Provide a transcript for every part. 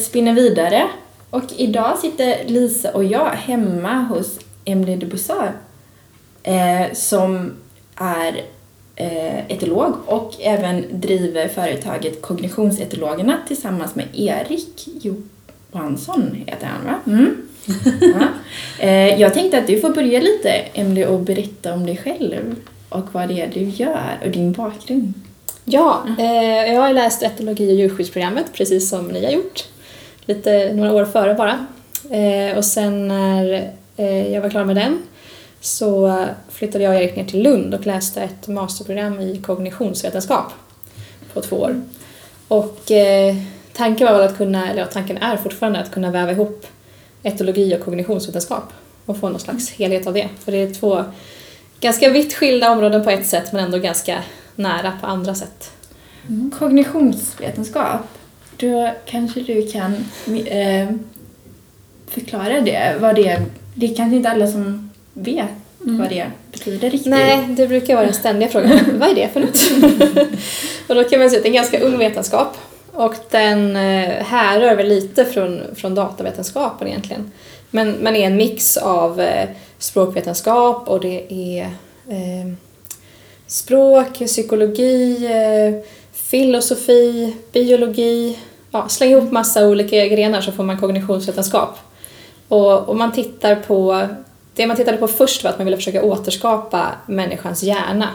Datorteket spinner vidare och idag sitter Lisa och jag hemma hos Emily de Bussard eh, som är eh, etolog och även driver företaget Kognitionsetologerna tillsammans med Erik Johansson heter han va? Mm. ja. eh, jag tänkte att du får börja lite Emily och berätta om dig själv och vad det är du gör och din bakgrund. Ja, eh, jag har läst etologi och djurskyddsprogrammet precis som ni har gjort. Lite några år före bara. Eh, och sen när eh, jag var klar med den så flyttade jag och Erik ner till Lund och läste ett masterprogram i kognitionsvetenskap på två år. Och eh, tanken var väl att kunna, eller ja, tanken är fortfarande att kunna väva ihop etologi och kognitionsvetenskap och få någon slags helhet av det. För det är två ganska vitt skilda områden på ett sätt men ändå ganska nära på andra sätt. Mm. Kognitionsvetenskap, då kanske du kan eh, förklara det, vad det är. Det är kanske inte alla som vet mm. vad det betyder riktigt. Nej, det brukar vara den ständiga frågan. vad är det för något? och då kan man säga att det är en ganska ung vetenskap och den eh, härrör väl lite från, från datavetenskapen egentligen. Men, men är en mix av eh, språkvetenskap och det är eh, språk, psykologi, eh, filosofi, biologi. Ja, släng ihop massa olika grenar så får man kognitionsvetenskap. Och, och man tittar på, det man tittade på först var att man ville försöka återskapa människans hjärna.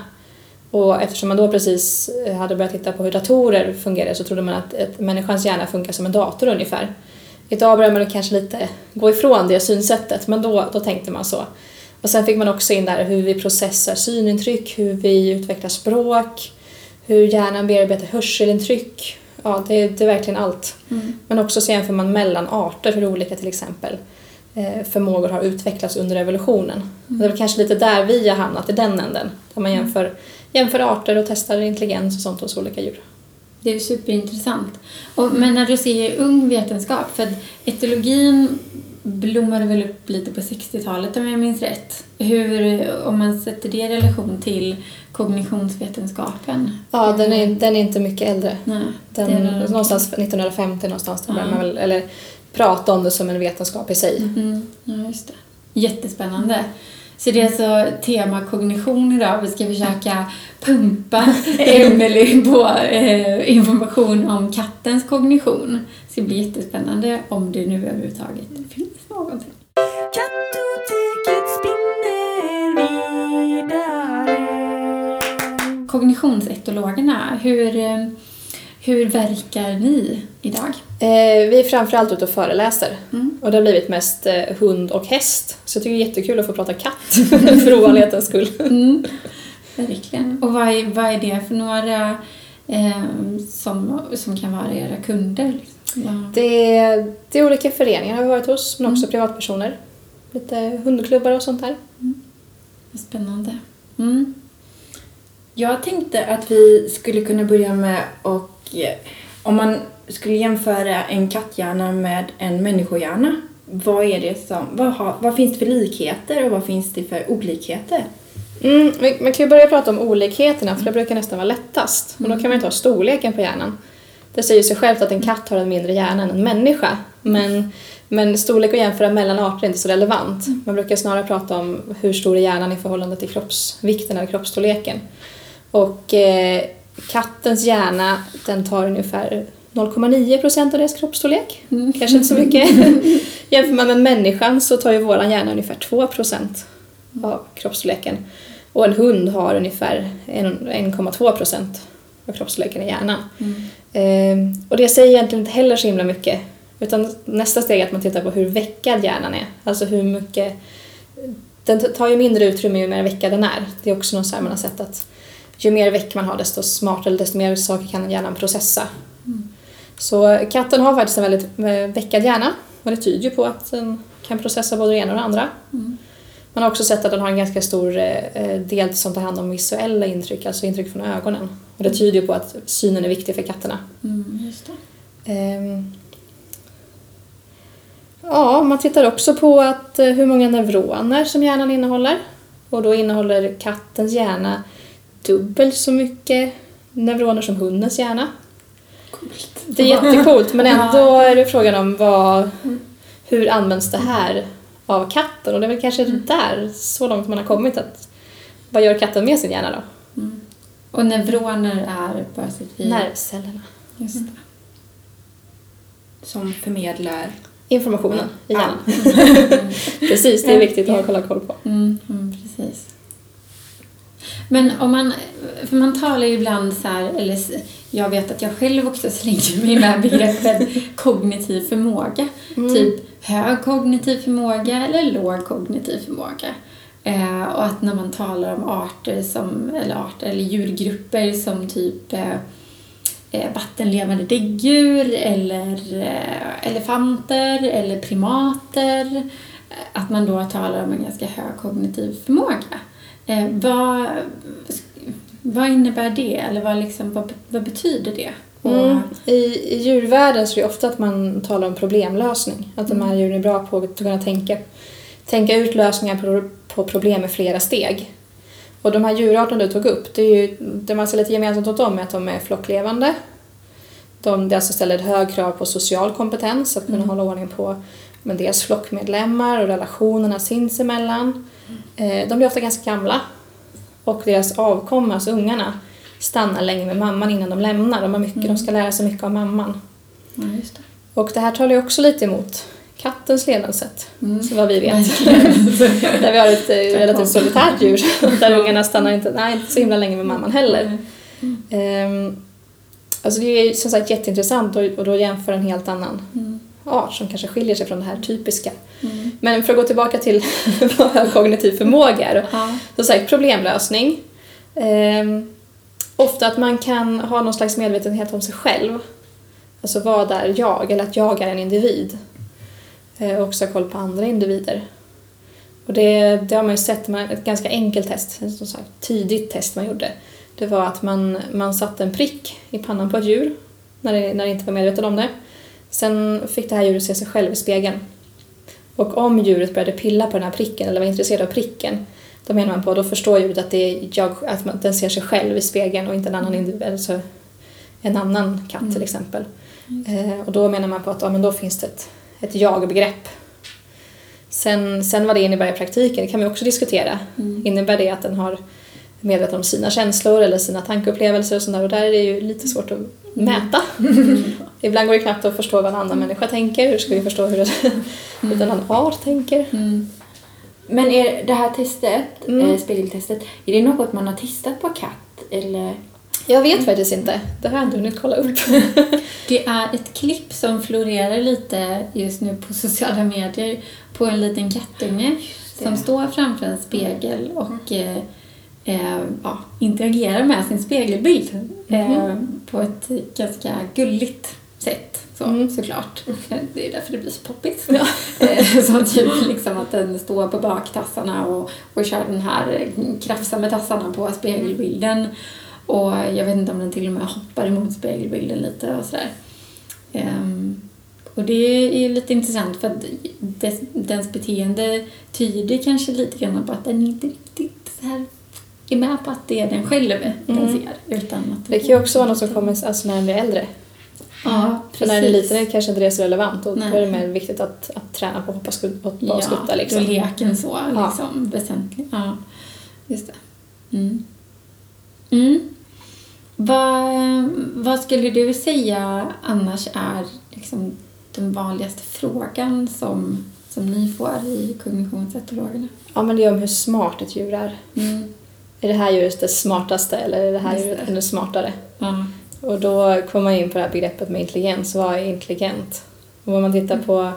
Och eftersom man då precis eh, hade börjat titta på hur datorer fungerar så trodde man att ett, människans hjärna funkar som en dator ungefär. Idag börjar man kanske lite gå ifrån det synsättet, men då, då tänkte man så. Och sen fick man också in där hur vi processar synintryck, hur vi utvecklar språk, hur hjärnan bearbetar hörselintryck. Ja, det, det är verkligen allt. Mm. Men också så jämför man mellan arter, hur olika till exempel eh, förmågor har utvecklats under evolutionen. Mm. Det är väl kanske lite där vi har hamnat, i den änden. Där man mm. jämför, jämför arter och testar intelligens och sånt hos olika djur. Det är superintressant. Och, men när du säger ung vetenskap, för etologin blommade väl upp lite på 60-talet om jag minns rätt. Hur, om man sätter det i relation till kognitionsvetenskapen? Ja, den är, den är inte mycket äldre. Nej, den, är någonstans 1950 någonstans, ja. man väl, eller prata om det som en vetenskap i sig. Mm. Ja, just det. Jättespännande. Så det är alltså tema kognition idag. Vi ska försöka pumpa Emelie på eh, information om kattens kognition. Det ska bli jättespännande om det nu överhuvudtaget finns någonting. Kognitionsetologerna, hur, eh, hur verkar ni idag? Eh, vi är framförallt ute och föreläser mm. och det har blivit mest eh, hund och häst. Så jag tycker det är jättekul att få prata katt för ovanlighetens skull. Mm. Verkligen. Och vad är, vad är det för några som, som kan vara era kunder? Ja. Det, är, det är olika föreningar har vi varit hos, men också mm. privatpersoner. Lite hundklubbar och sånt där. Mm. Vad spännande. Mm. Jag tänkte att vi skulle kunna börja med och om man skulle jämföra en katthjärna med en människohjärna, vad, är det som, vad, har, vad finns det för likheter och vad finns det för olikheter? Mm, man kan ju börja prata om olikheterna för det brukar nästan vara lättast. Och då kan man ta storleken på hjärnan. Det säger sig självt att en katt har en mindre hjärna än en människa. Men, men storlek att jämföra mellan arter är inte så relevant. Man brukar snarare prata om hur stor är hjärnan i förhållande till kroppsvikten eller kroppsstorleken. Och eh, kattens hjärna den tar ungefär 0,9 procent av deras kroppsstorlek. Mm. Kanske inte så mycket. Jämför man med människan så tar ju våran hjärna ungefär 2 procent av kroppsstorleken. Och en hund har ungefär 1,2 procent av kroppsstorleken i hjärnan. Mm. Ehm, och det säger egentligen inte heller så himla mycket. Utan nästa steg är att man tittar på hur veckad hjärnan är. Alltså hur mycket... Den tar ju mindre utrymme ju mer veckad den är. Det är också något så här man har sett att ju mer veck man har desto smartare, desto mer saker kan hjärnan processa. Mm. Så katten har faktiskt en väldigt eh, veckad hjärna och det tyder ju på att den kan processa både det ena och det andra. Mm. Man har också sett att den har en ganska stor eh, del som tar hand om visuella intryck, alltså intryck från ögonen. Och det tyder ju på att synen är viktig för katterna. Mm. Ehm. Ja, man tittar också på att, eh, hur många neuroner som hjärnan innehåller. Och då innehåller kattens hjärna dubbelt så mycket neuroner som hundens hjärna. Coolt. Det är jättecoolt men ändå är det frågan om vad, hur används det här av katten? Och det är väl kanske där, så långt man har kommit att vad gör katten med sin hjärna då? Och neuroner är bara så att vi... Nervcellerna. Just det. Som förmedlar. Informationen i hjärnan. Precis, det är viktigt att ha kolla koll på. Mm, mm, precis. Men om man, för man talar ju ibland så här, eller jag vet att jag själv också slängde mig med begreppet kognitiv förmåga. Typ hög kognitiv förmåga eller låg kognitiv förmåga. Eh, och att när man talar om arter som, eller arter eller djurgrupper som typ eh, eh, vattenlevande däggdjur eller eh, elefanter eller primater. Att man då talar om en ganska hög kognitiv förmåga. Eh, vad, vad innebär det? Eller vad, liksom, vad, vad betyder det? Mm. I, I djurvärlden så är det ofta att man talar om problemlösning. Att de här djuren är bra på att kunna tänka, tänka ut lösningar på, på problem i flera steg. Och de här djurarterna du tog upp, det, är ju, det man ser lite gemensamt åt dem är att de är flocklevande. De, det alltså ställer ett hög krav på social kompetens, att kunna hålla ordning på med dels flockmedlemmar och relationerna sinsemellan. Eh, de blir ofta ganska gamla och deras avkomma, alltså ungarna, stannar länge med mamman innan de lämnar. De, har mycket, de ska lära sig mycket av mamman. ja, det. Och det här talar ju också lite emot kattens levnadssätt, Mm. så vad vi vet. Där vi har ett eh, relativt solitärt djur, där ungarna stannar inte, nej, inte så himla länge med mamman heller. Ehm, alltså det är som sagt jätteintressant och, och då jämför en helt annan Mm. art som kanske skiljer sig från det här typiska. Mm. Men för att gå tillbaka till vad kognitiv förmåga är. Ja. Som sagt, problemlösning. Ehm, ofta att man kan ha någon slags medvetenhet om sig själv. Alltså vad är jag? Eller att jag är en individ. Eh, och också ha koll på andra individer. Och det, det har man ju sett, man, ett ganska enkelt test, sånt här tidigt test man gjorde. Det var att man, man satte en prick i pannan på ett djur när det, när det inte var medveten om det. Sen fick det här djuret se sig själv i spegeln. Och om djuret började pilla på den här pricken eller var intresserad av pricken då menar man på, då förstår djuret att, det är jag, att man, den ser sig själv i spegeln och inte en annan, individ, alltså en annan katt till exempel. Eh, och då menar man på att ja, men då finns det ett, ett jag-begrepp. Sen, sen vad det innebär i praktiken det kan vi också diskutera. Innebär det att den har medveten om sina känslor eller sina tankeupplevelser och sådär och där är det ju lite svårt att mäta. Ibland går det knappt att förstå vad en annan människa tänker. Hur ska vi förstå hur, hur en annan art tänker? Mm. Men är det här testet, Mm. eh, spegeltestet, är det något man har testat på katt? Eller? Jag vet faktiskt inte. Det har jag inte hunnit kolla upp. Det är ett klipp som florerar lite just nu på sociala medier på en liten kattunge som står framför en spegel och eh, eh, ja, interagerar med sin spegelbild eh, på ett ganska gulligt sätt. Så, Mm. såklart. Det är därför det blir så poppigt. Eh, Som typ liksom att den står på baktassarna och, och kör den här krafsar med tassarna på spegelbilden. Och jag vet inte om den till och med hoppar emot spegelbilden lite och sådär. Ehm, och det är lite intressant för att dess, dens beteende tyder kanske lite grann på att den inte riktigt så här är med på att det är den själv den Mm. ser. Utan att Det kan ju också vara något som kommer alltså när den blir äldre. Ja, För när den är liten är kanske inte det så relevant och då är det mer viktigt att, att träna på att hoppa skut- och Ja, skutta. Liksom. då är leken så Ja. liksom, väsentlig. Ja, just det. Mm. Mm. Vad, vad skulle du säga annars är liksom den vanligaste frågan som, som ni får i kognitionsetologerna? Ja, men det är om hur smart ett djur är. Mm. Är det här djuret det smartaste eller är det här djuret ännu smartare? Ja. Och då kommer man in på det här begreppet med intelligens. Vad är intelligent? Och om man tittar på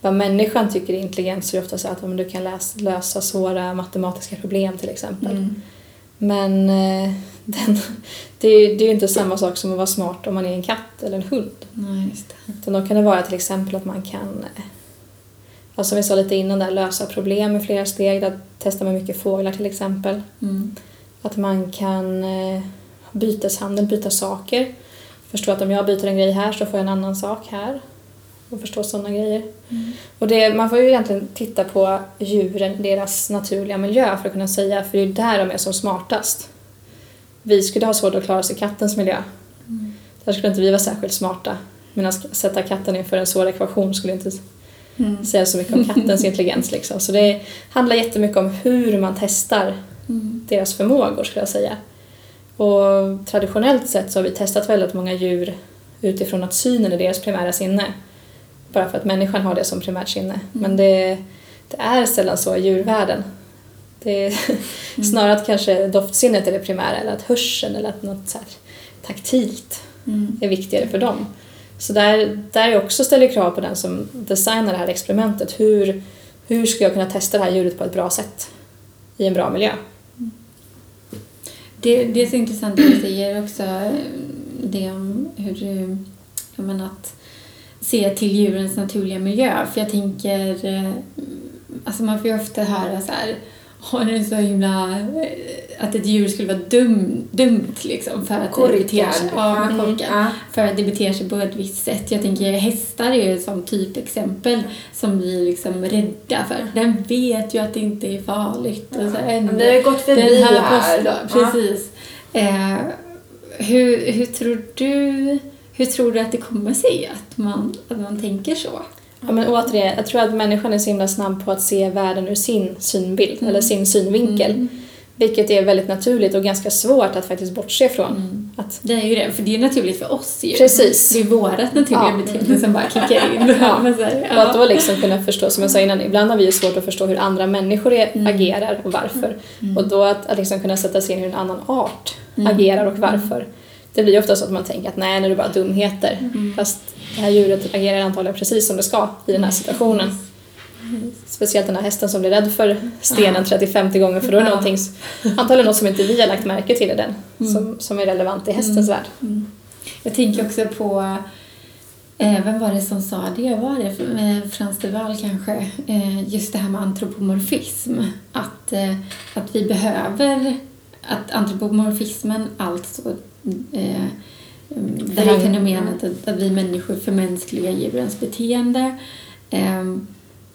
vad människan tycker är intelligent så är det ofta så att om du kan läsa, lösa svåra matematiska problem till exempel. Mm. Men eh, den, det, är, det är ju inte samma sak som att vara smart om man är en katt eller en hund. Nej, just det. Utan då kan det vara till exempel att man kan, ja, som vi sa lite innan där, lösa problem i flera steg. Där testar man mycket fåglar till exempel. Mm. Att man kan eh, byteshandel, byta saker. Förstå att om jag byter en grej här så får jag en annan sak här. Och förstå sådana grejer. Mm. Och det, man får ju egentligen titta på djuren, deras naturliga miljö för att kunna säga, för det är där de är som smartast. Vi skulle ha svårt att klara oss i kattens miljö. Mm. Där skulle inte vi vara särskilt smarta. Men att sätta katten inför en svår ekvation skulle inte Mm. säga så mycket om kattens intelligens. Liksom. Så det handlar jättemycket om hur man testar Mm. deras förmågor skulle jag säga. Och traditionellt sett så har vi testat väldigt många djur utifrån att synen är deras primära sinne. Bara för att människan har det som primärt sinne. Men det, det är sällan så i djurvärlden. Det är snarare att kanske doftsinnet är det primära eller att hörseln eller att något så här taktilt Mm. är viktigare för dem. Så där, där jag också ställer krav på den som designar det här experimentet. Hur, hur ska jag kunna testa det här djuret på ett bra sätt i en bra miljö? Det, det är så intressant det du säger också, eh, det om hur du, jag menar att se till djurens naturliga miljö. För jag tänker, eh, alltså man får ju ofta höra så här, har det så himla, att ett djur skulle vara dum, dumt liksom för att det beter sig, ja, Mm. korkad, Ja. för att det beter sig på ett visst sätt. Jag tänker hästar är ju som typexempel som vi är liksom rädda för. Den vet ju att det inte är farligt. Och så ändå- har gått förbi den här här. posten, Ja. precis. Eh, hur, hur tror du hur tror du att det kommer sig att man, att man tänker så? Ja, men återigen, jag tror att människan är så himla snabb på att se världen ur sin synbild Mm. eller sin synvinkel. Vilket är väldigt naturligt och ganska svårt att faktiskt bortse från. Mm. Att, Det är ju det, för det är naturligt för oss ju. Precis. Det är vårat naturliga Ja. beteende som bara kickar in. Ja. Här, och att då liksom kunna förstå, som jag sa innan, ibland har vi ju svårt att förstå hur andra människor är, Mm. agerar och varför. Och då att, att liksom kunna sätta sig in i hur en annan art Mm. agerar och varför. Det blir ju ofta så att man tänker att nej, nu är det bara dumheter. Mm. Fast det här djuret agerar antagligen precis som det ska i den här situationen. Speciellt den här hästen som blir rädd för stenen 30-50 gånger för då är det någonting, antagligen något som inte vi har lagt märke till i den, Mm. som, som är relevant i hästens värld. Jag tänker också på, eh, vem var det som sa det? Var det Frans de Waal kanske? Eh, just det här med antropomorfism. Att, eh, att vi behöver, att antropomorfismen alltså det här fenomenet att, att vi människor förmänskligar djurens beteende.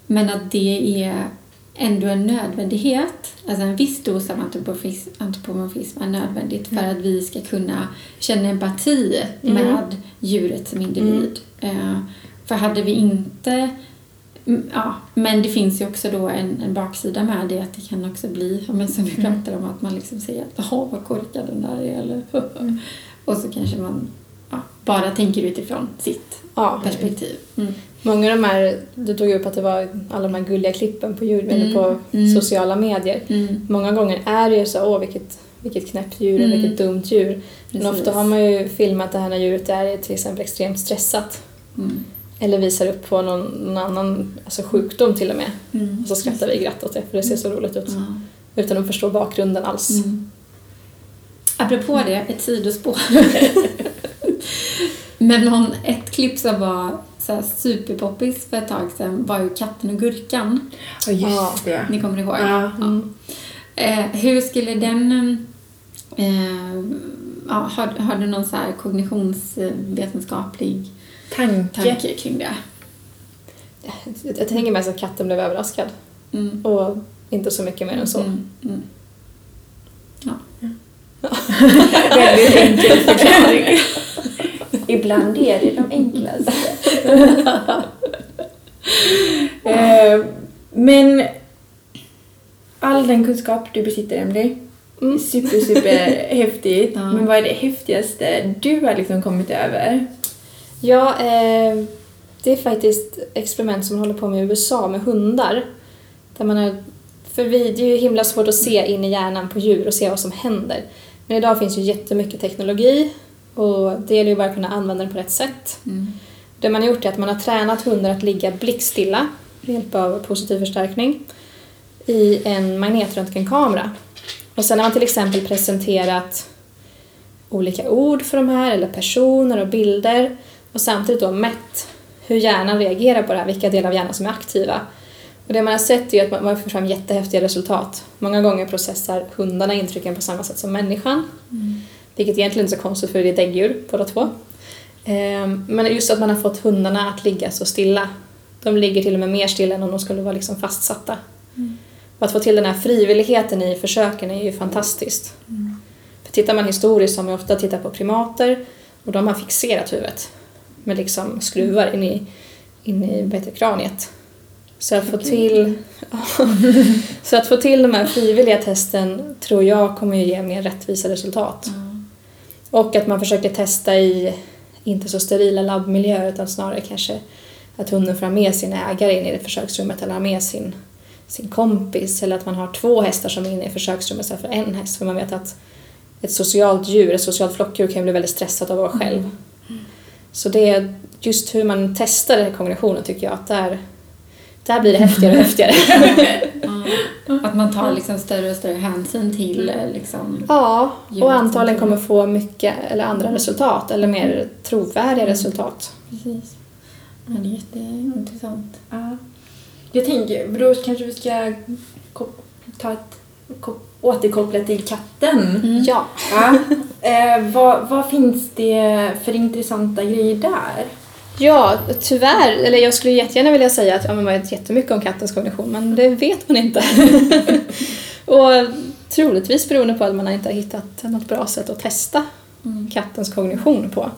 Men att det är ändå en nödvändighet. Alltså en viss dos av antropomorfism, antropomorfism är nödvändigt för att vi ska kunna känna empati med djuret som individ. Eh, för hade vi inte Mm, Ja, men det finns ju också då en, en baksida med det att det kan också bli, men som vi pratar om, att man liksom säger att åh vad korkad den där är eller och så kanske man ja, bara tänker utifrån sitt Ja, perspektiv. Mm. Många av de här, du tog upp att det var alla de här gulliga klippen på, djur, Mm, på mm. sociala medier. Mm. Många gånger är det ju så, åh vilket, vilket knäppt djur, Mm. vilket dumt djur. Men Precis. ofta har man ju filmat det här när djuret är till exempel extremt stressat. Mm. Eller visar upp på någon, någon annan alltså sjukdom till och med. Mm. Och så skrattar vi glatt åt det för det ser så roligt ut. Utan att förstå bakgrunden alls. Mm. Apropå det, ett sidospår. Men någon, ett klipp som var så här superpoppis för ett tag sedan var ju Katten och Gurkan. Ja, just Ja. det. Ni kommer ihåg? Ja. Mm. Eh, hur skulle den... Eh, ja, har, har du någon så här kognitionsvetenskaplig Tanke. tanke kring det? Jag, jag tänker mest att katten blev överraskad. Mm. Och inte så mycket mer än så. Mm. Mm. Väldigt enkel förklaring. Ibland är det de enklaste. Eh, Men all den kunskap du besitter, Emily, Mm. super, super häftigt. Ja. Men vad är det häftigaste du har liksom kommit över? Ja, eh, det är faktiskt experiment som man håller på med i USA med hundar. Där man har, för vi, det är ju himla svårt att se in i hjärnan på djur och se vad som händer. Men idag finns ju jättemycket teknologi och det gäller ju bara att kunna använda den på rätt sätt. Mm. Det man har gjort är att man har tränat hundar att ligga blickstilla med hjälp av positiv förstärkning i en magnetröntgenkamera. Och sen har man till exempel presenterat olika ord för de här, eller personer och bilder och samtidigt då mätt hur hjärnan reagerar på det här, vilka delar av hjärnan som är aktiva. Och det man har sett är att man- får fram jättehäftiga resultat. Många gånger processar hundarna intrycken på samma sätt som människan. Vilket egentligen inte är så konstigt för det är däggdjur båda två. Ehm, Men just att man har fått hundarna att ligga så stilla. De ligger till och med mer stilla än om de skulle vara liksom fastsatta. Och att få till den här frivilligheten i försöken är ju fantastiskt. För tittar man historiskt så har man ofta tittat på primater Och då har fixerat huvudet med liksom skruvar in i, in i kraniet. Så att, få till, så att få till de här frivilliga testen tror jag kommer ge mer rättvisa resultat. Och att man försöker testa i inte så sterila labbmiljöer utan snarare kanske att hunden får ha med sin ägare in i det försöksrummet eller ha med sin, sin kompis eller att man har två hästar som är inne i försöksrummet istället för en häst för man vet att ett socialt djur, ett socialt flockdjur kan bli väldigt stressat av att vara själv. Så det är just hur man testar den här kombinationen tycker jag att där, där blir det häftigare och häftigare. Att man tar liksom större och större hänsyn till eh, liksom... Ja, och antagligen kommer få mycket eller andra resultat eller mer trovärdiga resultat. Precis. Ja, det är jätteintressant. Ja. Jag tänker, då kanske vi ska ta ett ko- återkoppla till katten. Ja. Ja. Eh, vad, vad finns det för intressanta grejer där? Ja, tyvärr. Eller jag skulle jättegärna vilja säga att ja, man vet jättemycket om kattens kognition, men det vet man inte. och troligtvis beroende på att man inte har hittat något bra sätt att testa kattens kognition på.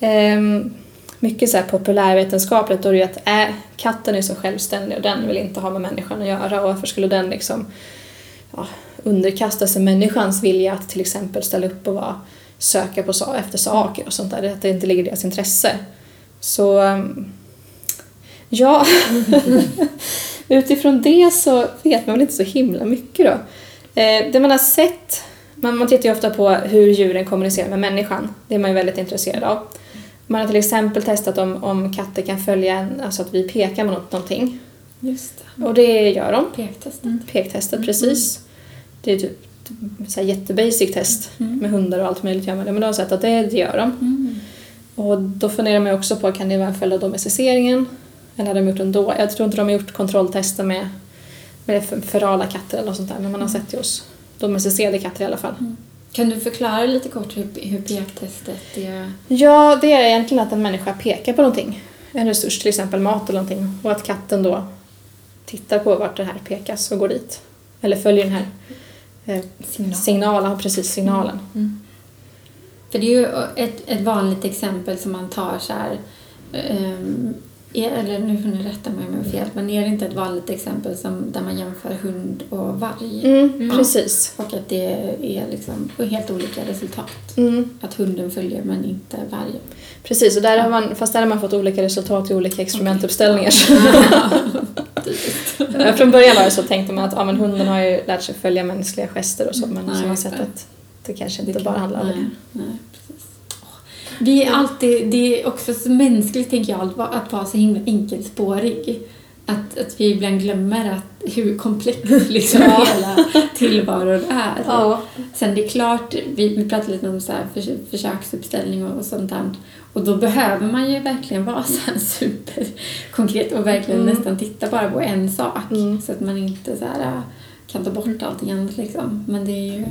Ehm, mycket så här populärvetenskapligt då är det ju att äh, katten är så självständig och den vill inte ha med människan att göra och varför skulle den liksom ja, underkasta sig människans vilja att till exempel ställa upp och vara, söka på, efter saker och sånt där, att det inte ligger i deras intresse. Så um, ja, utifrån det så vet man väl inte så himla mycket då. Eh, det man har sett, man, man tittar ju ofta på hur djuren kommunicerar med människan. Det är man ju väldigt intresserad av. Man har till exempel testat om, om katter kan följa en, alltså att vi pekar mot någonting. Just det. Och det gör de. Pektestet. Pektestet, precis. Det är typ ett så jättebasic test med hundar och allt möjligt gör man det. Men de har sett att det, det gör de. Mm. Och då funderar man också på, kan det vara en följd av domesticeringen? Eller har de gjort ändå? Jag tror inte de har gjort kontrolltester med, med ferala katter eller något sånt där, men man har sett det hos domesticerade katter i alla fall. Kan du förklara lite kort hur, hur pektestet är? Ja, det är egentligen att en människa pekar på någonting. En resurs, till exempel mat eller någonting. Och att katten då tittar på vart det här pekas och går dit. Eller följer den här eh, Signal. signalen, precis signalen. För det är ju ett, ett vanligt exempel som man tar så här... ehm, är, eller nu får ni rätta mig om jag har fel, men är det inte ett vanligt exempel som, där man jämför hund och varg? Mm, Ja. Precis. Och att det är liksom helt olika resultat. Mm, Att hunden följer men inte vargen. precis, och där har man, fast där har man fått olika resultat i olika experimentuppställningar. Ja, Från början var det så tänkte man att ja, men hunden har ju lärt sig följa mänskliga gester och så, men Ja, så har man sett att det kanske inte Det bara kan- handlar om det. Nej, precis. Vi är alltid, det är också så mänskligt tänker jag, att vara, så himla enkelspårig. Att, att vi ibland glömmer att hur komplex liksom Ja. hela tillvaron är. Ja. Sen det är klart, vi, vi pratade lite om så här förs, försöksuppställning och, och sånt där. Och då behöver man ju verkligen vara så här superkonkret och verkligen Mm. nästan titta bara på en sak. Mm. Så att man inte så här, äh, kan ta bort allting annat liksom. Men det är ju,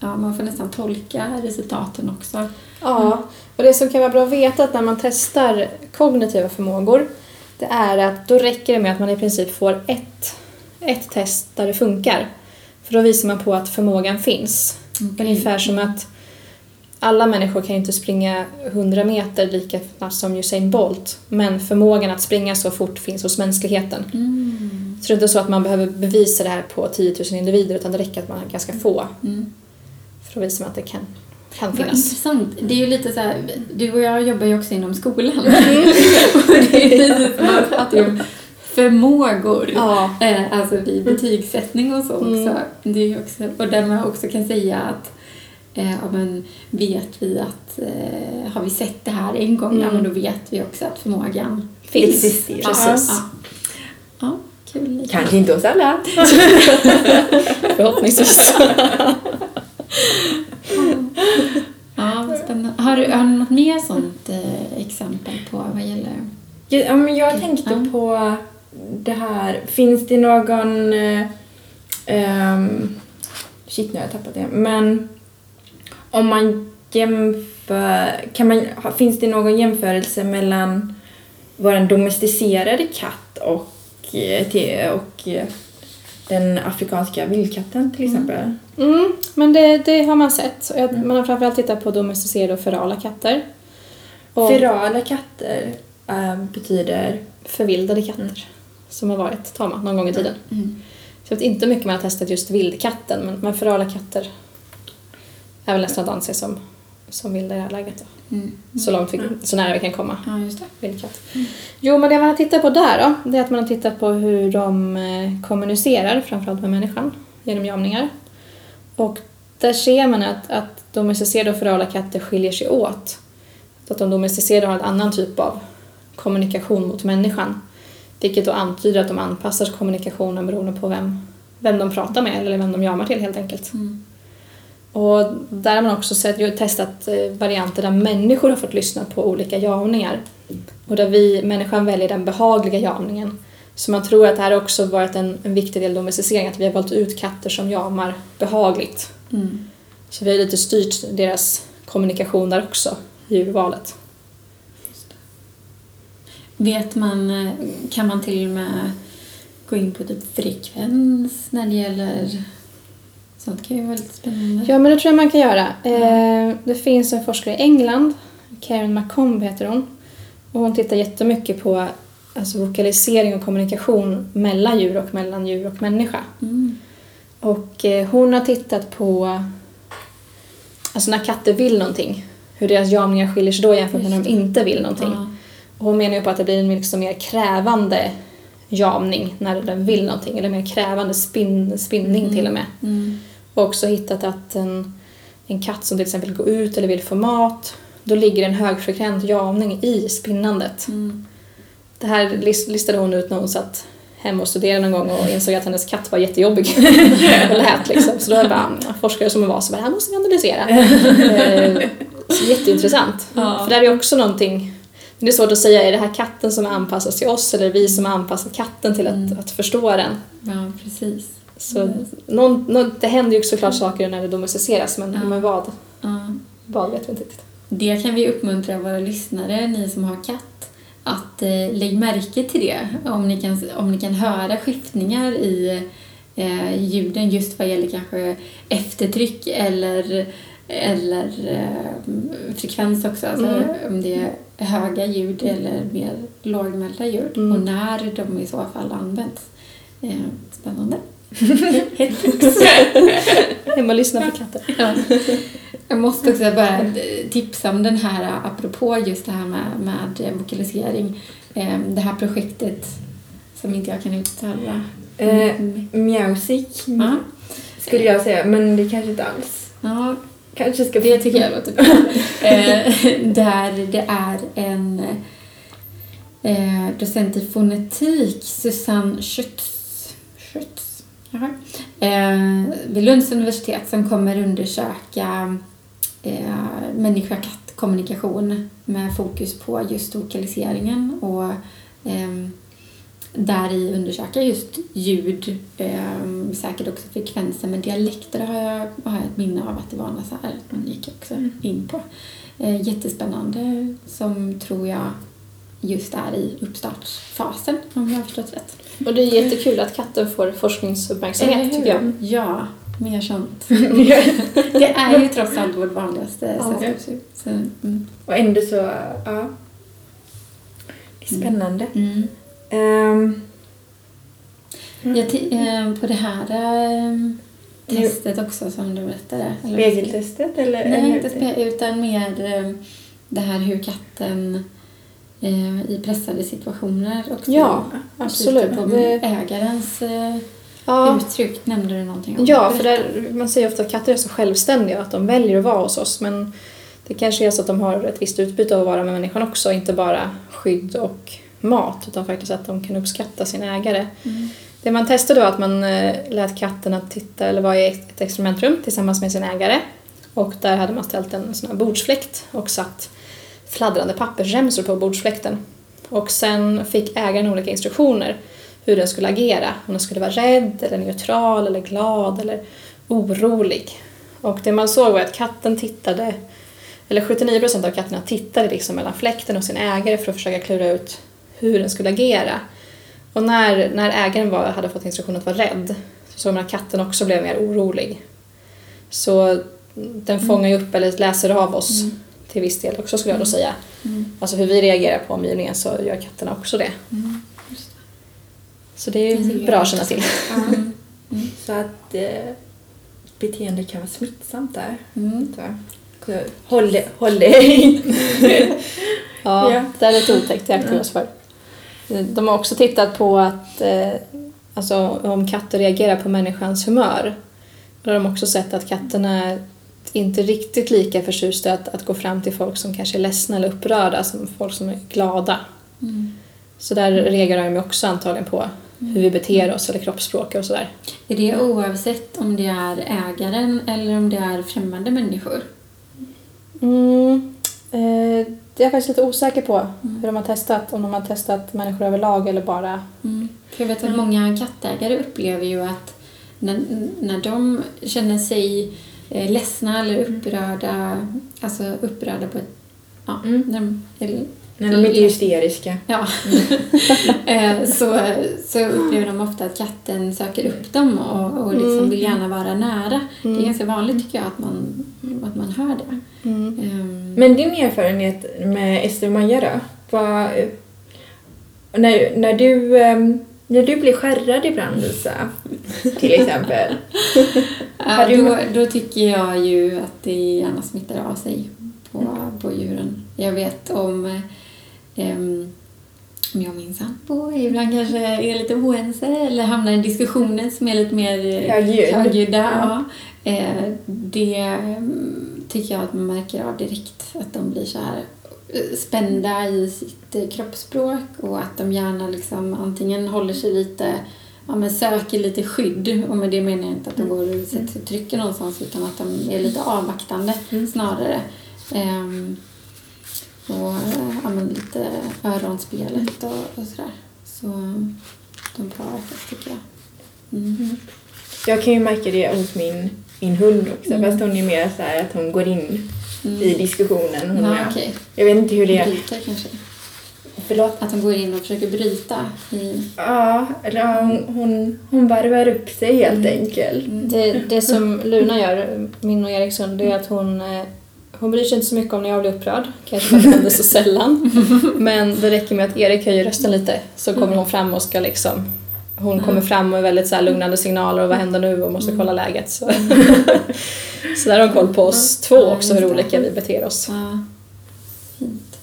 ja man får nästan tolka resultaten också. Ja, och det som kan vara bra att veta att när man testar kognitiva förmågor det är att då räcker det med att man i princip får ett, ett test där det funkar. För då visar man på att förmågan finns. Ungefär som att alla människor kan ju inte springa 100 meter lika snabbt som Usain Bolt men förmågan att springa så fort finns hos mänskligheten. Mm. Så det är inte så att man behöver bevisa det här på 10 000 individer utan det räcker att man har ganska få Mm. För att visa att det kan, kan Vad finnas. intressant. Det är ju lite så här, du och jag jobbar ju också inom skolan. Mm. det är lite som man pratar om förmågor. Ja. Eh, alltså vid betygssättning och så också. Mm. Det är också. Och där man också kan säga att eh, ja, men vet vi att eh, har vi sett det här en gång, ja, Mm. men då vet vi också att förmågan Finns. Existerar. Precis. Ja, ja. ja kul. Kanske inte hos alla. Förhoppningsvis. Ja, vad spännande. Har du, har du något mer sånt eh, exempel på vad gäller Ja, men jag tänkte Ja. på det här, finns det någon... eh, ehm, shit, nu har jag tappat det. Men om man jämför... Kan man, finns det någon jämförelse mellan vår domesticerade katt och, eh, och eh, den afrikanska vildkatten till exempel. Mm, men det, det har man sett. Jag- Man har framförallt tittat på domesticerade och ferala katter. Och Ferala katter eh, betyder... förvildade katter som har varit tama någon gång i tiden. Mm. Så jag vet inte hur mycket man har testat just vildkatten men, men ferala katter är väl nästan att anse som, som vilda i det här läget. Då. Mm. Så, långt vi, så nära vi kan komma. Ja, just det. Jo, men det man har tittat på där då, det är att man har tittat på hur de eh, kommunicerar, framförallt med människan, genom jamningar. Och där ser man att, att domesticerade och ferala katter skiljer sig åt. Så att de domesticerade har en annan typ av kommunikation mot människan. Vilket då antyder att de anpassar kommunikationen beroende på vem, vem de pratar med eller vem de jamar till helt enkelt. Mm. Och där har man också sett, testat eh, varianter där människor har fått lyssna på olika javningar. Och där vi, människan väljer den behagliga javningen. Så man tror att det här också varit en, en viktig del av domesticeringen, att vi har valt ut katter som jamar behagligt. Mm. Så vi har lite styrt deras kommunikation där också, i urvalet. Vet man, eh, kan man till och med gå in på typ frekvens när det gäller sånt kan ju vara lite spännande. Ja, men det tror jag man kan göra. Eh, det finns en forskare i England, Karen McComb heter hon. Och hon tittar jättemycket på alltså, vokalisering och kommunikation mellan djur och mellan djur och människa. Mm. Och eh, hon har tittat på alltså när katter vill någonting, hur deras jamningar skiljer sig då jämfört med när de inte vill någonting. Ja. Och hon menar ju på att det blir en liksom mer krävande jamning när den vill någonting, eller mer krävande spin, spinning till och med. Mm. Och också hittat att en, en katt som till exempel går ut eller vill få mat, då ligger en högfrekvent jamning i spinnandet. Mm. Det här lis- listade hon ut när hon satt hemma och studerade någon gång och insåg att hennes katt var jättejobbig och lät liksom. Så då det bara mm, forskare som hon var så bara, det här måste vi analysera. Eh, så jätteintressant. Ja. För det här är också någonting, det är svårt att säga, är det här katten som är anpassad till oss eller är vi som har anpassat katten till att, Mm. att förstå den? ja, precis. Så Mm. någon, någon, det händer ju såklart saker när det domesticeras men, Ja. men vad, Ja. vad vet vi inte riktigt. Det kan vi uppmuntra våra lyssnare, ni som har katt, att eh, lägg märke till det. Om ni kan, om ni kan höra skiftningar i eh, ljuden just vad gäller kanske eftertryck eller, eller eh, frekvens också. Alltså Mm. om det är höga ljud eller mer lågmälda ljud Mm. och när de i så fall används. Eh, spännande. Hemma och lyssna på katter. Ja. Jag måste också bara tipsa om den här, apropå just det här med, med vokalisering, eh, det här projektet som inte jag kan uttala. Eh, Mm. Mjausic Ja. skulle jag säga, men det kanske inte alls. Ja, Kanske ska... det tycker jag låter bra. eh, där det är en eh, docent i fonetik, Susanne Schütz, Schütz jaha, eh, vid Lunds universitet som kommer undersöka eh, människa-katt-kommunikation med fokus på just lokaliseringen och eh, där i undersöka just ljud, eh, säkert också frekvenser, men dialekter har jag, har jag ett minne av att det var något så här man gick också in på. Eh, jättespännande som tror jag just är i uppstartsfasen om jag har förstått rätt. Och det är jättekul att katten får forskningsuppmärksamhet tycker jag. Ja, mer sånt. det är ju trots allt vårt vanligaste Ja. sällskapsdjur. Mm. Och ändå så, ja. Det är spännande. Mm. Ehm, Jag eh, på det här eh, testet också som du berättade. Spegeltestet eller? Nej, eller- inte spe- utan mer eh, det här hur katten i pressade situationer också Ja, absolut. Det, ägarens eh, ja, uttryck nämnde du någonting om. ja, för där, man säger ofta att katter är så självständiga att de väljer att vara hos oss men det kanske är så att de har ett visst utbyte av att vara med människan också, inte bara skydd och mat utan faktiskt att de kan uppskatta sin ägare. Mm. Det man testade var att man eh, lät katten att titta eller vara i ett experimentrum tillsammans med sin ägare. Och där hade man ställt en sån här bordsfläkt och satt fladdrande pappersremsor på bordsfläkten. Och sen fick ägaren olika instruktioner hur den skulle agera. Om den skulle vara rädd, eller neutral, eller glad eller orolig. Och det man såg var att katten tittade, eller 79% av katterna tittade liksom mellan fläkten och sin ägare för att försöka klura ut hur den skulle agera. Och när, när ägaren var, hade fått instruktion att vara rädd så såg man att katten också blev mer orolig. Så den fångar ju upp eller läser av oss Mm till viss del också skulle jag då säga. Mm. Alltså hur vi reagerar på omgivningen så gör katterna också det. Mm. Så det är Det bra att känna till. Mm. Så att eh, beteende kan vara smittsamt där. Mm. Så, håll det, håll det. Ja, Ja. det är lite otäckt, det aktar vi oss för. De har också tittat på att eh, alltså, om katter reagerar på människans humör. Då har de också sett att katterna är inte riktigt lika förtjusta att, att gå fram till folk som kanske är ledsna eller upprörda som folk som är glada. Mm. Så där reagerar de också antagligen på hur vi beter oss eller kroppsspråk och sådär. Är det oavsett om det är ägaren eller om det är främmande människor? Mm, eh, det är jag faktiskt lite osäker på hur de har testat. Om de har testat människor överlag eller bara... Mm. För jag vet att många kattägare upplever ju att när, när de känner sig eh, ledsna eller upprörda, alltså upprörda på ett... Ja, Mm. när de, eller, När de inte är hysteriska. ja. Eh, så, så upplever de ofta att katten söker upp dem och, och liksom Mm. vill gärna vara nära. Det Mm. är ganska vanligt tycker jag att man, att man hör det. Mm. Ehm, Men din erfarenhet med Ester och Maja då? Vad, när, när, du, ehm, när du blir skärrad ibland Lisa, till exempel. Ja, då, då tycker jag ju att det gärna smittar av sig på, på djuren. Jag vet om, em, om jag och min sambo ibland kanske är lite oense eller hamnar i diskussioner som är lite mer Högljudd. högljudda. Ja. Ja. Eh, det mm, tycker jag att man märker av direkt. Att de blir så här spända i sitt eh, kroppsspråk och att de gärna liksom antingen håller sig lite ja, men söker lite skydd. Och med det menar jag inte att de går och sätter sig och trycker någonstans utan att de är lite avvaktande snarare. Ehm, och eh, ja, men lite öronspelet och, och sådär. Så de påverkas tycker jag. Mm. Jag kan ju märka det hos min, min hund också, Mm. fast hon är mer så här att hon går in Mm. i diskussionen. Hon Ja, är. okej. Jag vet inte hur det är. Bryter kanske. Förlåt. Att de går in och försöker bryta i... Ja, eller hon, hon, hon varvar upp sig helt enkelt. Det, det som Luna gör, min och Eriks hund, det är att hon, eh, hon bryr sig inte så mycket om när jag blir upprörd. Kanske för att det händer så sällan. Men det räcker med att Erik höjer rösten lite så kommer hon fram och ska liksom hon kommer fram med väldigt så här lugnande signaler och vad händer nu och måste kolla läget. Så, så där har hon koll på oss två också hur olika vi beter oss. Ja. Fint.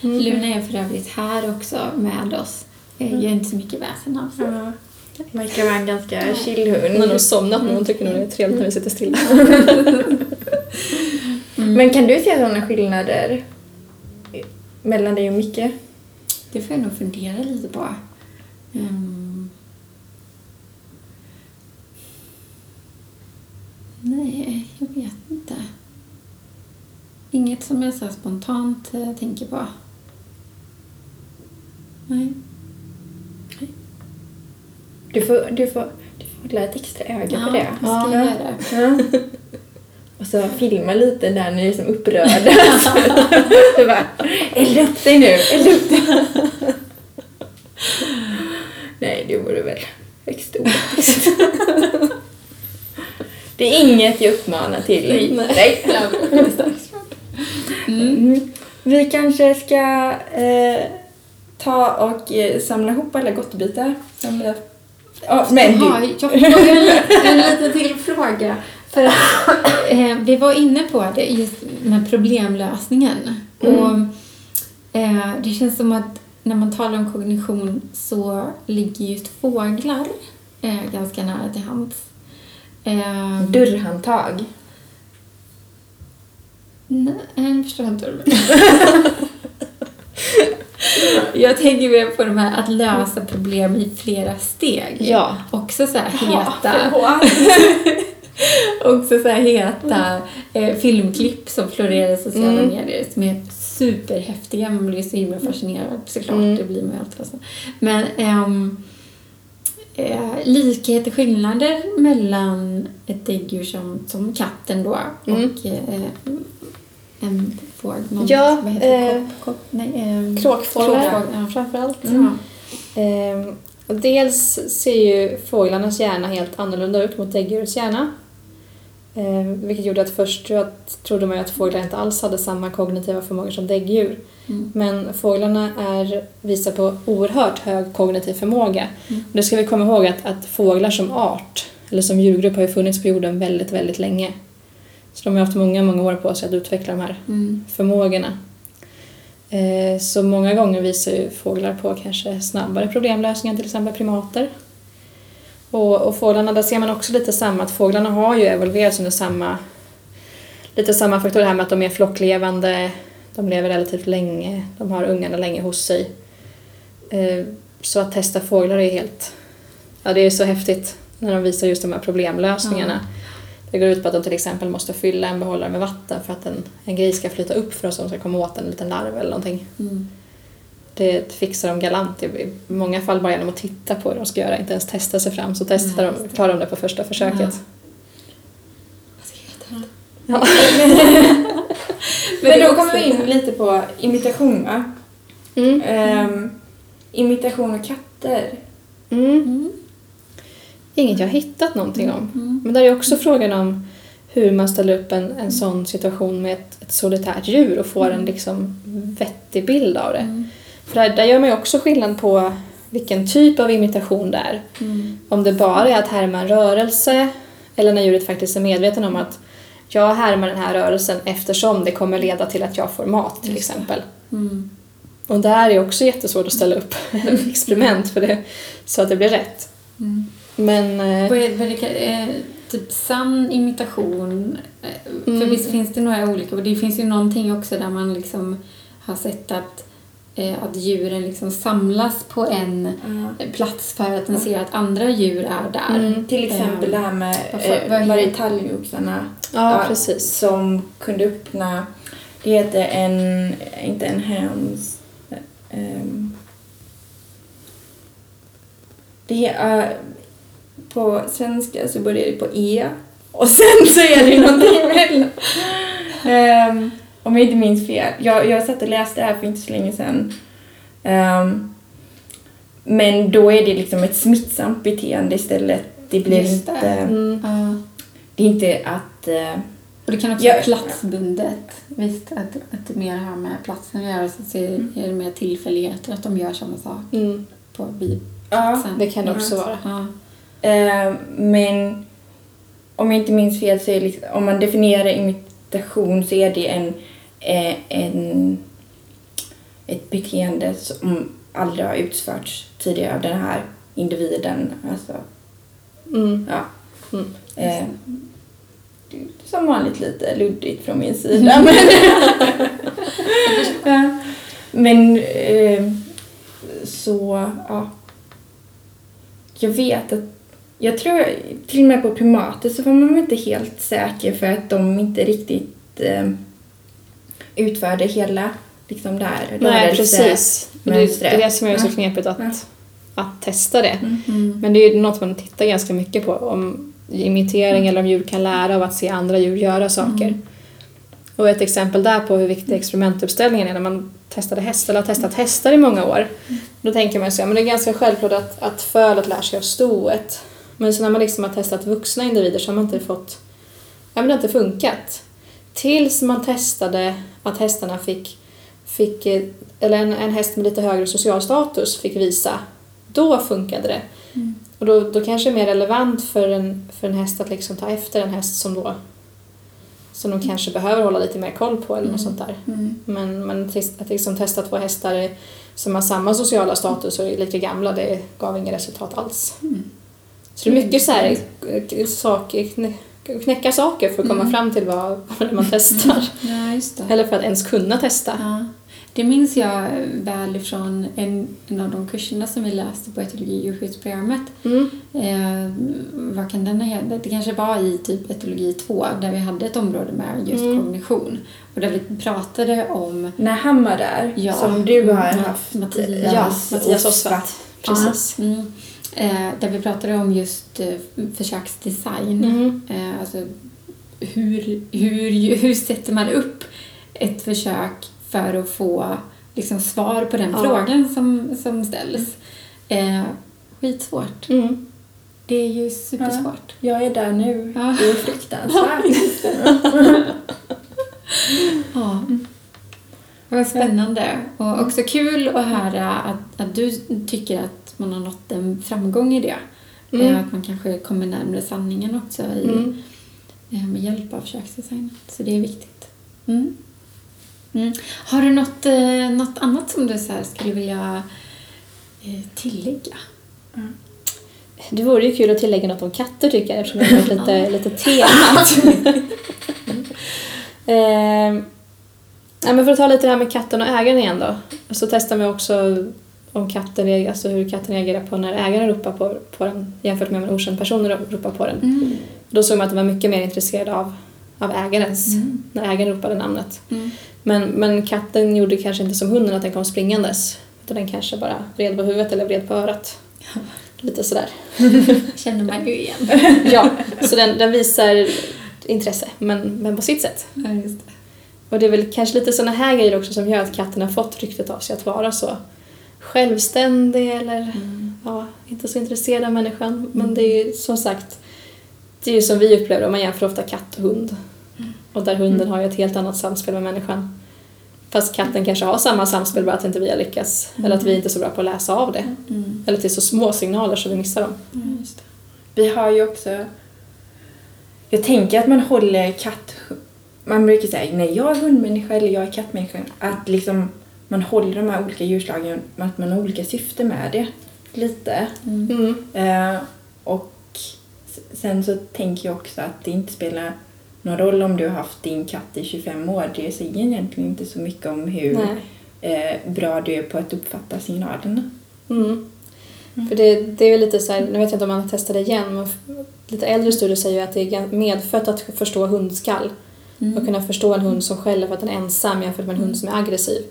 Mm. Luna är för övrigt här också med oss. Jag gör inte så mycket väsen av sig. Ja. Verkar vara en ganska chill Hon har hund. nog somnat men hon tycker nog det är trevligt när vi sitter stilla. Men kan du se sådana skillnader mellan dig och Micke? Det får jag nog fundera lite på. Ehm. Nej, jag vet inte. Inget som jag så spontant eh, tänker på. Nej. Du får, du får, du får hålla ett extra öga på det. jag ska göra det. Ja. Och så filma lite där ni är som upprörda. du bara, elda upp dig nu, elda upp dig. Nej, det vore väl högst oetiskt. Det är inget jag uppmanar till. Nej. Mm. Vi kanske ska eh, ta och eh, samla ihop alla gottbitar. Samla... Ja, men Jaha, du. jag har en, en liten till fråga. För att, eh, vi var inne på det just med problemlösningen. Och, eh, det känns som att när man talar om kognition så ligger just fåglar eh, ganska nära till hands. Eh, Dörrhandtag. Nej, jag förstår inte vad. Jag tänker mer på de här att lösa problem i flera steg. Ja. Också så här heta, också så här heta eh, filmklipp som florerar i sociala Mm. medier som är superhäftiga. Man blir så himla fascinerad såklart, Mm. det blir man ju alltid. Alltså. Men ehm, eh, likheter, skillnader mellan ett däggdjur som, som katten då Mm. och eh, en fågel. Ja, vad heter eh, Kopp, kopp, nej, ehm, Kråkfåglar ja. framförallt. Ehm, Och dels ser ju fåglarnas hjärna helt annorlunda ut mot däggdjurets hjärna. Eh, vilket gjorde att först att, trodde man ju att fåglar inte alls hade samma kognitiva förmågor som däggdjur. Mm. Men fåglarna är, visar på oerhört hög kognitiv förmåga. Mm. Och det ska vi komma ihåg att, att fåglar som art, eller som djurgrupp, har ju funnits på jorden väldigt, väldigt länge. Så de har haft många, många år på sig att utveckla de här Mm. förmågorna. Eh, Så många gånger visar ju fåglar på kanske snabbare problemlösningar än till exempel primater. Och, och fåglarna, där ser man också lite samma, att fåglarna har ju evolverats under samma, lite samma faktor här med att de är flocklevande, de lever relativt länge, de har ungarna länge hos sig. Eh, Så att testa fåglar är helt, ja det är så häftigt när de visar just de här problemlösningarna. Det går ut på att de till exempel måste fylla en behållare med vatten för att en, en gris ska flyta upp för att de ska komma åt en liten larv eller någonting. Mm. Det fixar de galant i många fall bara genom att titta på hur de ska göra, inte ens testa sig fram. Så testar Nej, de, tar de det på första försöket. Ja. Vad ska jag heta? Ja. Men då kommer vi in lite på imitation va? Mm. Ehm, imitation av katter. Mm. Mm. Inget jag har hittat någonting om. Mm. Men där är också frågan om hur man ställer upp en, en sån situation med ett, ett solitärt djur och får en liksom vettig bild av det. För där, där gör man ju också skillnad på vilken typ av imitation det är. Mm. Om det bara är att härma en rörelse eller när djuret faktiskt är medveten om att jag härmar den här rörelsen eftersom det kommer leda till att jag får mat till Just exempel. Mm. Och där är också jättesvårt att ställa upp experiment för det så att det blir rätt. Mm. Men eh, Vad är, vad är eh, typ sann imitation? Eh, För Mm. visst finns det några olika och det finns ju någonting också där man liksom har sett att, att djuren liksom samlas på en eh, plats för att man ser att andra djur är där. Mm. Till exempel det här med eh, heter- Maritalgoxarna. ja, precis. Som kunde öppna, det heter en, inte en hands, ehm, det är, på svenska så börjar det på E och sen så är det någonting emellan. Ehm, om jag inte minns fel. Jag, jag satt och läste det här för inte så länge sedan. Ehm, men då är det liksom ett smittsamt beteende istället. Det blir Just det. inte, Mm. Det är inte att eh, Och det kan också Ja. vara platsbundet. Visst, att, att det mer har med platsen att göra. Så är är det mer tillfälligheter att de gör samma sak Mm. på Ja. Det kan det också vara. Ja. Eh, men om jag inte minns fel så är det liksom, om man definierar imitation så är det en, en ett beteende som aldrig har utförts tidigare av den här individen. Alltså, Mm. ja. Mm. Eh, som vanligt lite luddigt från min sida. men ja. men eh, så, ja. Jag vet att, jag tror till och med på primater så var man inte helt säker för att de inte riktigt eh, utförde hela liksom där Nej, precis. Det, är det som är så knepigt att, Ja. att testa det. Mm. Men det är ju något man tittar ganska mycket på. Om imitering eller om djur kan lära av att se andra djur göra saker. Mm. Och ett exempel där på hur viktig experimentuppställningen är när man testade hästar, eller har testat hästar i många år. Då tänker man sig, ja, men det är ganska självklart att, att fölet lär sig av stoet. Men så när man liksom har testat vuxna individer så har man inte fått, ja men det har inte funkat. Tills man testade att hästarna fick, fick eh, eller en, en häst med lite högre social status fick visa. Då funkade det. Mm. Och då, då kanske det är mer relevant för en, för en häst att liksom ta efter en häst som då som de kanske behöver hålla lite mer koll på eller något sånt där. Mm. Men, men att liksom testa två hästar som har samma sociala status och är lika gamla, det gav inget resultat alls. Mm. Så det är mycket så här, eh, saker, knä- knäcka saker för att komma Mm. fram till vad, vad man testar. Ja, just det. Eller för att ens kunna testa. Ja. Det minns jag väl ifrån en, en av de kurserna som vi läste på etologi och djurskyddsprogrammet. Mm. Eh, vad kan den ha hetat? Det kanske var i typ etologi 2 där vi hade ett område med just Mm. kognition. Och där vi pratade om När han var där, Ja. som du har Mm. haft. Mattias. Ja, Mattias Osvart. Precis. Ja, mm, eh, där vi pratade om just eh, försöksdesign. Mm. Eh, alltså hur, hur, hur sätter man upp ett försök för att få liksom, svar på den Ja. frågan som, som ställs. Eh, skitsvårt. Mm. Det är ju supersvårt. Jag är där nu. Ja. Det är fruktansvärt. Ja. Vad spännande. Och också kul att höra att, att du tycker att man har nått en framgång i det. Mm. Eh, Att man kanske kommer närmare sanningen också i, Mm. eh, med hjälp av köksdesign. Så det är viktigt. Mm. Mm. Har du något, eh, något annat som du så skulle vilja tillägga? Det vore ju kul att tillägga något om katter tycker jag eftersom det har varit lite, lite temat. eh, ja, men för att ta lite det här med katten och ägaren igen då. Så testar vi också om katten, reagerar- alltså hur katten reagerar på när ägaren ropar på, på den jämfört med om en okänd person ropar på den. Mm. Då såg man att den var mycket mer intresserad av, av ägarens, när ägaren ropade namnet. Mm. Men, men katten gjorde kanske inte som hunden att den kom springandes. Utan den kanske bara vred på huvudet eller vred på örat. Lite sådär. känner man ju igen. Ja, så den, den visar intresse, men, men på sitt sätt. Ja, det. Och det är väl kanske lite sådana här grejer också som gör att katten har fått ryktet av sig att vara så självständig eller ja, inte så intresserad av människan. Men det är ju som sagt, det är ju som vi upplever det, man jämför ofta katt och hund. Och där hunden har ju ett helt annat samspel med människan. Fast katten kanske har samma samspel, bara att inte vi har lyckats. Eller att vi inte är så bra på att läsa av det. Mm. Eller att det är så små signaler så vi missar dem. Vi har ju också... Jag tänker att man håller katt... Man brukar säga nej jag är hundmänniska eller jag är kattmänniska. Att liksom man håller de här olika djurslagen, att man har olika syfte med det. Lite. Mm. Eh, och sen så tänker jag också att det inte spelar någon roll om du har haft din katt i 25 år. Det säger egentligen inte så mycket om hur eh, bra du är på att uppfatta signalerna. Mm. För det, det är lite så här, nu vet jag inte om man har testat det igen, men lite äldre studier säger ju att det är medfött att förstå hundskall. Och kunna förstå en hund som skäller för att den är ensam jämfört med en hund som är aggressiv.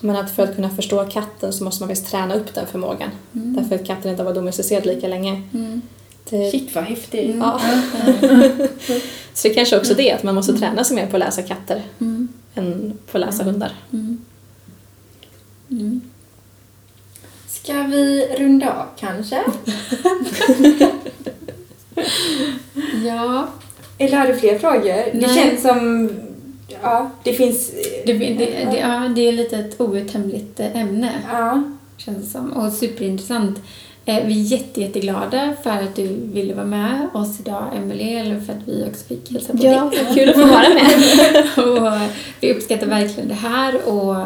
Men att för att kunna förstå katten så måste man faktiskt träna upp den förmågan. Därför att katten inte har varit domesticerad lika länge. Mm. Det, Shit vad häftigt. ja. så det kanske också är det, att man måste träna sig mer på att läsa katter Mm. än på att läsa hundar. Mm. Mm. Ska vi runda av kanske? Ja, Eller har du fler frågor? Det Nej. känns som... Ja, det finns... det, det, det, ja, det är lite ett outtömligt eh, ämne. Ja. känns det som. Och superintressant. Eh, vi är jätte, jätteglada för att du ville vara med oss idag, Emelie, eller för att vi också fick hälsa på Ja, dig. kul att få vara med. och vi uppskattar verkligen det här och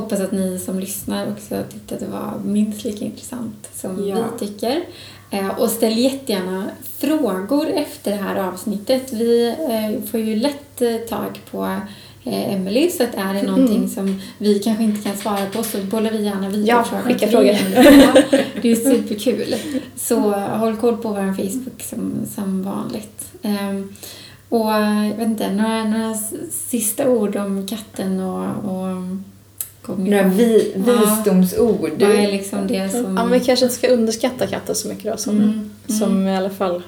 hoppas att ni som lyssnar också tyckte att det var minst lika intressant som Ja. vi tycker. Eh, Och ställ jättegärna frågor efter det här avsnittet. Vi eh, får ju lätt eh, tag på Emily så att är det någonting som vi kanske inte kan svara på så bollar vi gärna vidare Ja, frågan skicka frågor. Det är superkul. Så håll koll på vår Facebook som, som vanligt. Ehm, och jag vet inte, några, några sista ord om katten och, och? Några vi, Ja. visdomsord. Vad är liksom det som... Ja, men vi kanske inte ska underskatta katten så mycket då, som, Mm, som i alla fall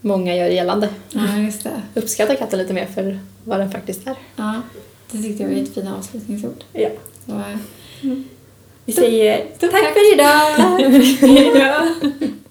många gör gällande. Ja, just det. Uppskatta katten lite mer för vad den faktiskt är. Ja, det tyckte jag var ett fina avslutningsord. Ja. Så, eh, Vi säger tack tack. för idag!